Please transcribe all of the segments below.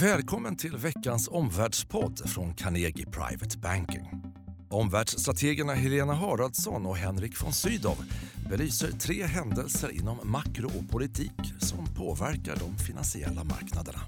Välkommen till veckans omvärldspodd från Carnegie Private Banking. Omvärldsstrategerna Helena Haraldsson och Henrik von Sydow belyser tre händelser inom makro och politik som påverkar de finansiella marknaderna.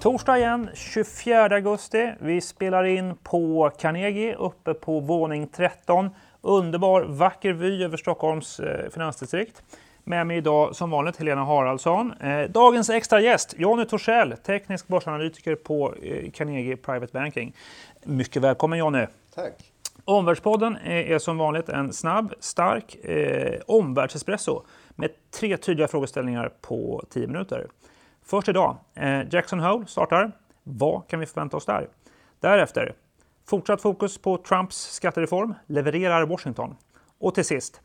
Torsdag igen, 24 augusti. Vi spelar in på Carnegie uppe på våning 13. Underbar, vacker vy över Stockholms eh, finansdistrikt. Med mig idag som vanligt Helena Haraldsson. Eh, dagens extra gäst Jonny Torssell, teknisk börsanalytiker på eh, Carnegie Private Banking. Mycket välkommen Jonny. Tack. Omvärldspodden är som vanligt en snabb, stark eh, omvärldsespresso med tre tydliga frågeställningar på 10 minuter. Först idag, eh, Jackson Hole startar. Vad kan vi förvänta oss där? Därefter, fortsatt fokus på Trumps skattereform. Levererar Washington? Och till sist,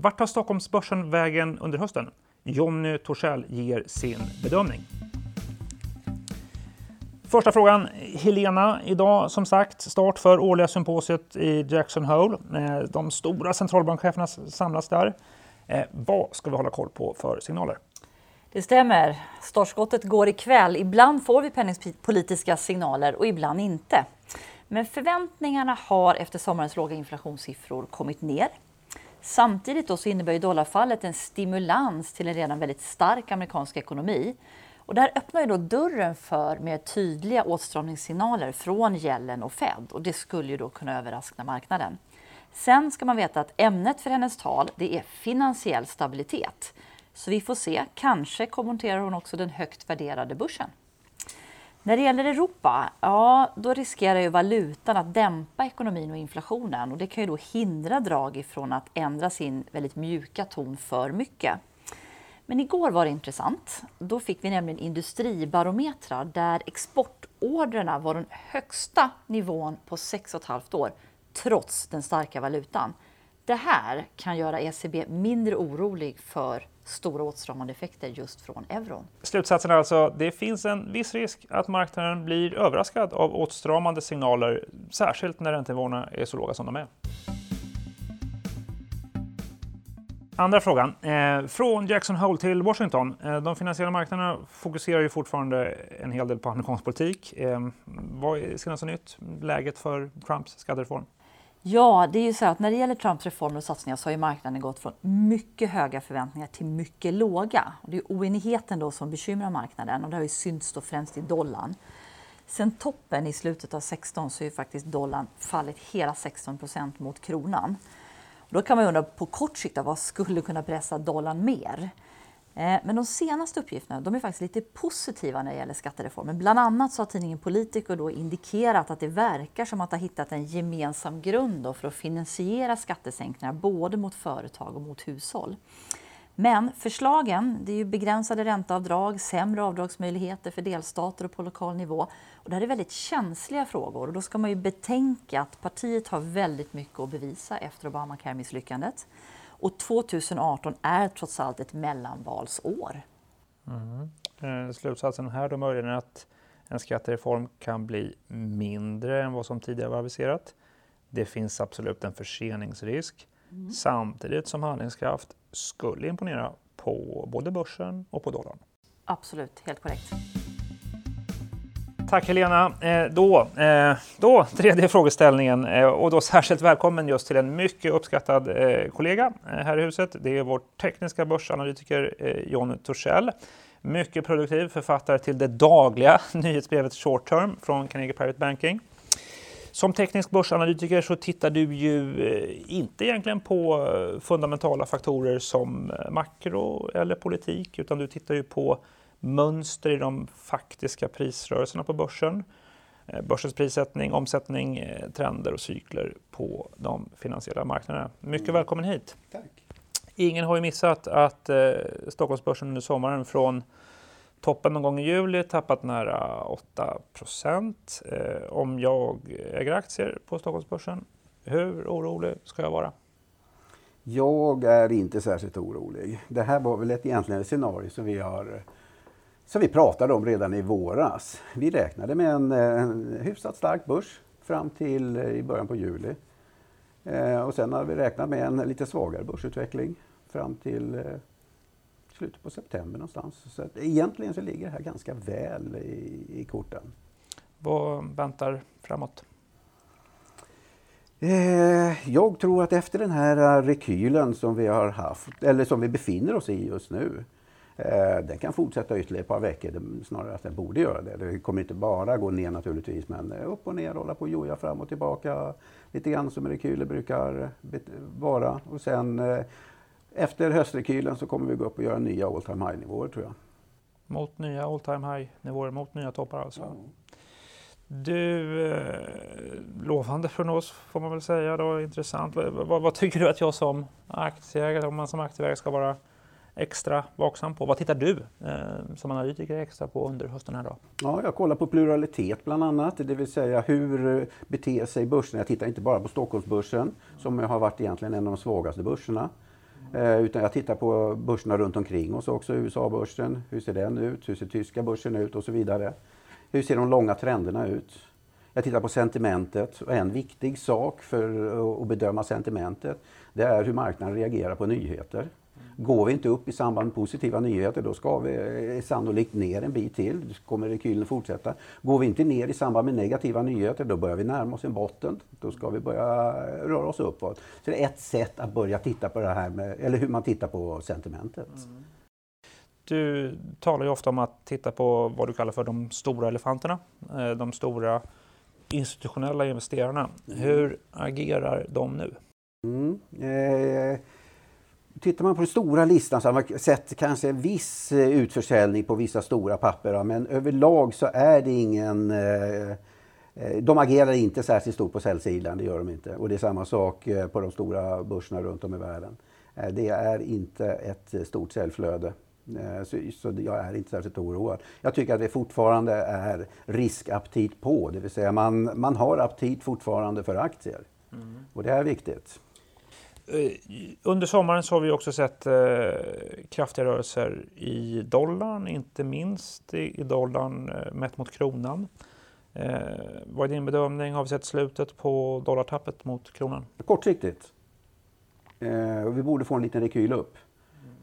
vart tar Stockholmsbörsen vägen under hösten? Jonny Torssell ger sin bedömning. Första frågan, Helena. Idag som sagt start för årliga symposiet i Jackson Hole. Eh, de stora centralbankcheferna samlas där. Eh, vad ska vi hålla koll på för signaler? Det stämmer. Startskottet går ikväll. Ibland får vi penningpolitiska signaler och ibland inte. Men förväntningarna har efter sommarens låga inflationssiffror kommit ner. Samtidigt då så innebär ju dollarfallet en stimulans till en redan väldigt stark amerikansk ekonomi. Och det här öppnar ju då dörren för mer tydliga åtstramningssignaler från Yellen och Fed och det skulle ju då kunna överraska marknaden. Sen ska man veta att ämnet för hennes tal det är finansiell stabilitet. Så vi får se, kanske kommenterar hon också den högt värderade börsen. När det gäller Europa, ja, då riskerar ju valutan att dämpa ekonomin och inflationen och det kan ju då hindra drag ifrån att ändra sin väldigt mjuka ton för mycket. Men igår var det intressant. Då fick vi nämligen industribarometrar där exportorderna var den högsta nivån på 6,5 år trots den starka valutan. Det här kan göra ECB mindre orolig för stora åtstramande effekter just från euron. Slutsatsen är alltså det finns en viss risk att marknaden blir överraskad av åtstramande signaler, särskilt när räntenivåerna är så låga som de är. Andra frågan. Eh, från Jackson Hole till Washington. Eh, de finansiella marknaderna fokuserar ju fortfarande en hel del på amerikansk politik. Eh, vad är senaste nytt? Läget för Trumps skattereform? Ja, det är ju så att när det gäller Trumps reformer och satsningar så har ju marknaden gått från mycket höga förväntningar till mycket låga. Och det är oenigheten då som bekymrar marknaden och det har ju synts då främst i dollarn. Sen toppen i slutet av 16 så är ju faktiskt dollarn fallit hela 16 procent mot kronan. Och då kan man undra på kort sikt vad skulle kunna pressa dollarn mer? Eh, men de senaste uppgifterna de är faktiskt lite positiva när det gäller skattereformen. Bland annat så har tidningen Politico då indikerat att det verkar som att ha hittat en gemensam grund för att finansiera skattesänkningar både mot företag och mot hushåll. Men förslagen det är ju begränsade ränteavdrag, sämre avdragsmöjligheter för delstater och på lokal nivå. Och det här är väldigt känsliga frågor och då ska man ju betänka att partiet har väldigt mycket att bevisa efter Obamacare-misslyckandet. Och 2018 är trots allt ett mellanvalsår. Mm. Eh, slutsatsen här då möjligen är att en skattereform kan bli mindre än vad som tidigare var aviserat. Det finns absolut en förseningsrisk mm. samtidigt som handlingskraft skulle imponera på både börsen och på dollarn. Absolut, helt korrekt. Tack Helena. Eh, då, eh, då, tredje frågeställningen eh, och då särskilt välkommen just till en mycket uppskattad kollega här i huset. Det är vår tekniska börsanalytiker John Torssell. Mycket produktiv författare till det dagliga nyhetsbrevet Short Term från Carnegie Private Banking. Som teknisk börsanalytiker så tittar du ju inte egentligen på fundamentala faktorer som makro eller politik utan du tittar ju på mönster i de faktiska prisrörelserna på börsen. Eh, börsens prissättning, omsättning, eh, trender och cykler på de finansiella marknaderna. Mycket mm. välkommen hit. Tack. Ingen har ju missat att eh, Stockholmsbörsen under sommaren från toppen någon gång i juli tappat nära 8 procent. Eh, om jag äger aktier på Stockholmsbörsen, hur orolig ska jag vara? Jag är inte särskilt orolig. Det här var väl ett egentligen scenario som vi har som vi pratade om redan i våras. Vi räknade med en, en hyfsat stark börs fram till eh, i början på juli. Eh, och sen har vi räknat med en lite svagare börsutveckling fram till eh, slutet på september någonstans. Så att egentligen så ligger det här ganska väl i, i korten. Vad väntar framåt? Eh, jag tror att efter den här rekylen som vi har haft, eller som vi befinner oss i just nu, eh, den kan fortsätta ytterligare ett par veckor. Snarare att den borde göra det. Det kommer inte bara gå ner naturligtvis, men upp och ner, hålla på och joja fram och tillbaka. Lite grann som rekyler brukar vara. Och sen eh, efter höstrekylen så kommer vi gå upp och göra nya all time high-nivåer tror jag. Mot nya all time high-nivåer, mot nya toppar alltså? Mm. Du, eh, lovande prognos får man väl säga då, intressant. Vad, vad, tycker du att jag som aktieägare, om man som aktieägare ska vara extra vaksam på? Vad tittar du eh, som analytiker extra på under hösten här då? Ja, jag kollar på pluralitet bland annat, det vill säga hur eh, beter sig börsen? Jag tittar inte bara på Stockholmsbörsen som har varit egentligen en av de svagaste börserna. Eh, utan jag tittar på börserna runt omkring oss också, USA-börsen, hur ser den ut, hur ser tyska börsen ut och så vidare. Hur ser de långa trenderna ut? Jag tittar på sentimentet och en viktig sak för att bedöma sentimentet det är hur marknaden reagerar på nyheter. Går vi inte upp i samband med positiva nyheter då ska vi eh, sannolikt ner en bit till. Då kommer rekylen fortsätta. Går vi inte ner i samband med negativa nyheter då börjar vi närma oss en botten. Då ska vi börja röra oss uppåt. Så det är ett sätt att börja titta på det här med, eller hur man tittar på sentimentet. Mm. Du talar ju ofta om att titta på vad du kallar för de stora elefanterna, eh, de stora institutionella investerarna. Mm. Hur agerar de nu? Mm. Eh, tittar man på den stora listan så har man sett kanske en viss eh, utförsäljning på vissa stora papper. Men överlag så är det ingen... Eh, eh, de agerar inte särskilt stort på säljsidan, det gör de inte. Och det är samma sak på de stora börserna runt om i världen. Det är inte ett stort säljflöde. Så, så jag är inte särskilt oroad. Jag tycker att det fortfarande är riskaptit på, det vill säga man, man har aptit fortfarande för aktier. Mm. Och det är viktigt. Eh, under sommaren så har vi också sett eh, kraftiga rörelser i dollarn, inte minst i, i dollarn eh, mätt mot kronan. Eh, vad är din bedömning? Har vi sett slutet på dollartappet mot kronan? Kortsiktigt. Eh, vi borde få en liten rekyl upp.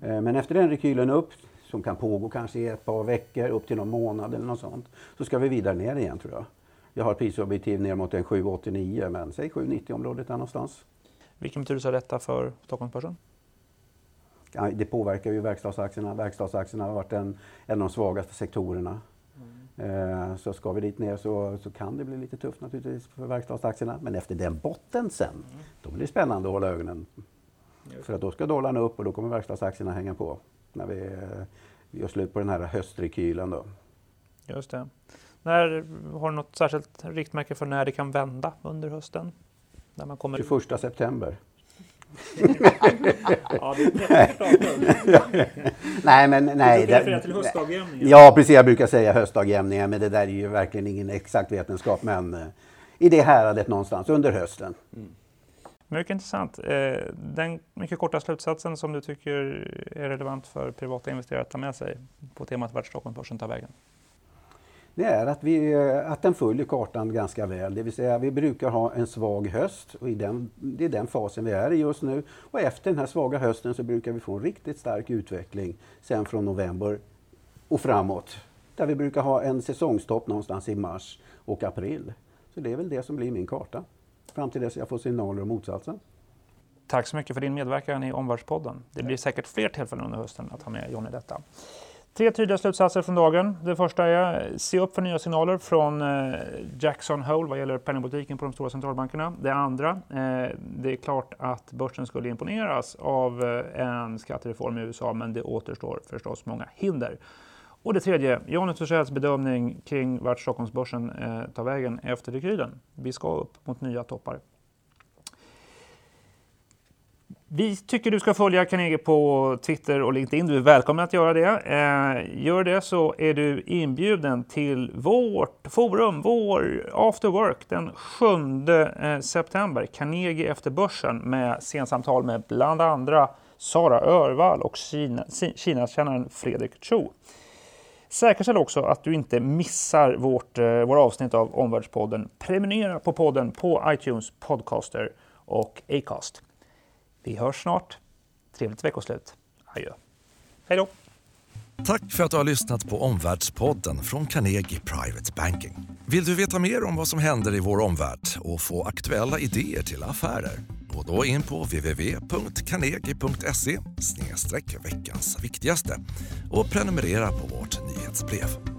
Eh, men efter den rekylen upp, som kan pågå kanske i ett par veckor, upp till någon månad eller något sånt, så ska vi vidare ner igen tror jag. Jag har prisobjektiv ner mot en 7,89 men säg 7,90 området där någonstans. Vilken betydelse har detta för Stockholmsbörsen? Ja, det påverkar ju verkstadsaktierna. Verkstadsaktierna har varit en, en av de svagaste sektorerna. Mm. Eh, så ska vi dit ner så, så kan det bli lite tufft naturligtvis för verkstadsaktierna. Men efter den botten sen, mm. då blir det spännande att hålla ögonen. För att då ska dollarn upp och då kommer verkstadsaktierna hänga på. När vi, eh, gör slut på den här höstrekylen då. Just det. När, har du något särskilt riktmärke för när det kan vända under hösten? När man kommer... 21 september. ja, det nej, men nej. Du refererar till höstdagjämningen? Ja, precis. Jag brukar säga höstdagjämningen, men det där är ju verkligen ingen exakt vetenskap. Men eh, i det häradet någonstans under hösten. Mm. Mycket intressant. Eh, den mycket korta slutsatsen som du tycker är relevant för privata investerare att ta med sig på temat vart Stockholmsbörsen tar vägen? Det är att, vi, eh, att den följer kartan ganska väl. Det vill säga vi brukar ha en svag höst och i den, det är den fasen vi är i just nu. Och efter den här svaga hösten så brukar vi få en riktigt stark utveckling sen från november och framåt. Där vi brukar ha en säsongstopp någonstans i mars och april. Så det är väl det som blir min karta. Fram till dess jag får signaler om motsatsen. Tack så mycket för din medverkan i Omvärldspodden. Det blir säkert fler tillfällen under hösten att ha med John i detta. Tre tydliga slutsatser från dagen. Det första är se upp för nya signaler från eh, Jackson Hole vad gäller penningpolitiken på de stora centralbankerna. Det andra, eh, det är klart att börsen skulle imponeras av eh, en skattereform i USA men det återstår förstås många hinder. Och det tredje, Jan Thurssells bedömning kring vart Stockholmsbörsen tar vägen efter rekylen. Vi ska upp mot nya toppar. Vi tycker du ska följa Carnegie på Twitter och LinkedIn. Du är välkommen att göra det. Eh, gör det så är du inbjuden till vårt forum, vår after work den 7 eh, september. Carnegie efter börsen med sensamtal med bland andra Sara Örvall och Kina, Kinakännaren Fredrik Cho. Säkerställ också att du inte missar vårt, eh, våra avsnitt av Omvärldspodden. Prenumerera på podden på iTunes, Podcaster och Acast. Vi hörs snart. Trevligt veckoslut. Adjö. Hej då! Tack för att du har lyssnat på Omvärldspodden från Carnegie Private Banking. Vill du veta mer om vad som händer i vår omvärld och få aktuella idéer till affärer? Gå då in på www.carnegie.se veckans viktigaste och prenumerera på vårt nyhetsbrev.